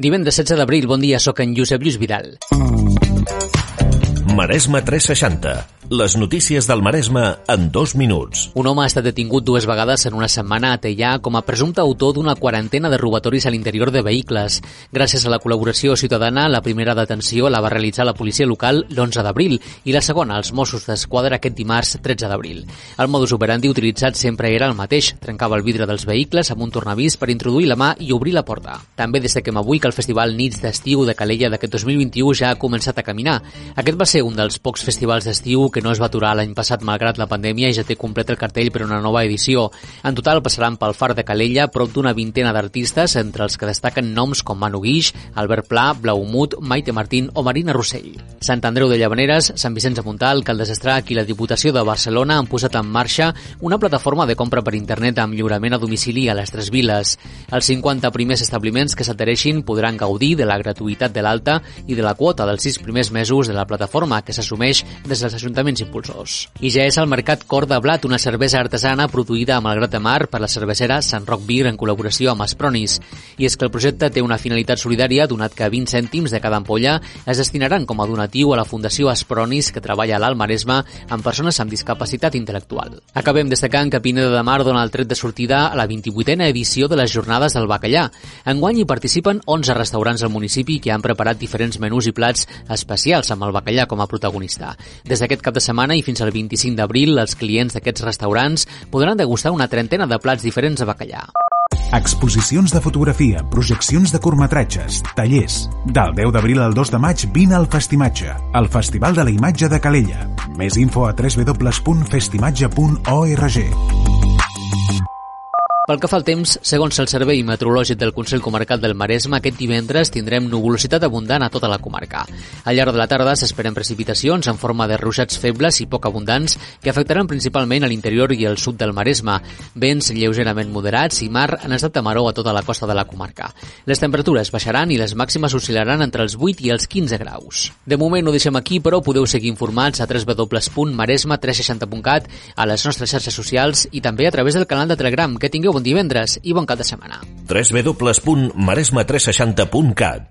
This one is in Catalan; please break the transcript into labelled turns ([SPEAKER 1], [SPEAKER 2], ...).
[SPEAKER 1] Divendres 16 d'abril, bon dia, sóc en Josep Lluís Vidal.
[SPEAKER 2] Maresme 360. Les notícies del Maresme en dos minuts.
[SPEAKER 1] Un home ha estat detingut dues vegades en una setmana a Teià com a presumpte autor d'una quarantena de robatoris a l'interior de vehicles. Gràcies a la col·laboració ciutadana, la primera detenció la va realitzar la policia local l'11 d'abril i la segona els Mossos d'Esquadra aquest dimarts 13 d'abril. El modus operandi utilitzat sempre era el mateix. Trencava el vidre dels vehicles amb un tornavís per introduir la mà i obrir la porta. També destaquem avui que el Festival Nits d'Estiu de Calella d'aquest 2021 ja ha començat a caminar. Aquest va ser un dels pocs festivals d'estiu que no es va aturar l'any passat malgrat la pandèmia i ja té complet el cartell per una nova edició. En total passaran pel Far de Calella prop d'una vintena d'artistes, entre els que destaquen noms com Manu Guix, Albert Pla, Blaumut, Maite Martín o Marina Rossell. Sant Andreu de Llavaneres, Sant Vicenç de Montal, Caldes Estrac i la Diputació de Barcelona han posat en marxa una plataforma de compra per internet amb lliurament a domicili a les tres viles. Els 50 primers establiments que s'adhereixin podran gaudir de la gratuïtat de l'alta i de la quota dels sis primers mesos de la plataforma que s'assumeix des dels ajuntaments impulsors. I ja és el Mercat Cor de Blat, una cervesa artesana produïda a Malgrat de Mar per la cervesera Sant Roc Beer en col·laboració amb Espronis. I és que el projecte té una finalitat solidària donat que 20 cèntims de cada ampolla es destinaran com a donatiu a la Fundació Espronis que treballa a l'Alt Maresme amb persones amb discapacitat intel·lectual. Acabem destacant que Pineda de Mar dona el tret de sortida a la 28a edició de les Jornades del Bacallà. Enguany hi participen 11 restaurants al municipi que han preparat diferents menús i plats especials amb el bacallà com a protagonista. Des d'aquest cap de setmana i fins al 25 d'abril, els clients d'aquests restaurants podran degustar una trentena de plats diferents de bacallà.
[SPEAKER 3] Exposicions de fotografia, projeccions de curtmetratges, tallers. Del 10 d'abril al 2 de maig vine al Festimatge, el Festival de la Imatge de Calella. Més info a www.festimatge.org.
[SPEAKER 1] Pel que fa al temps, segons el Servei Meteorològic del Consell Comarcal del Maresme, aquest divendres tindrem nuvolositat abundant a tota la comarca. Al llarg de la tarda s'esperen precipitacions en forma de ruixats febles i poc abundants que afectaran principalment a l'interior i al sud del Maresme, vents lleugerament moderats i mar en estat de maró a tota la costa de la comarca. Les temperatures baixaran i les màximes oscil·laran entre els 8 i els 15 graus. De moment ho deixem aquí, però podeu seguir informats a www.maresme360.cat, a les nostres xarxes socials i també a través del canal de Telegram. Que tingueu bon divendres i bon cap de setmana.
[SPEAKER 2] www.maresme360.cat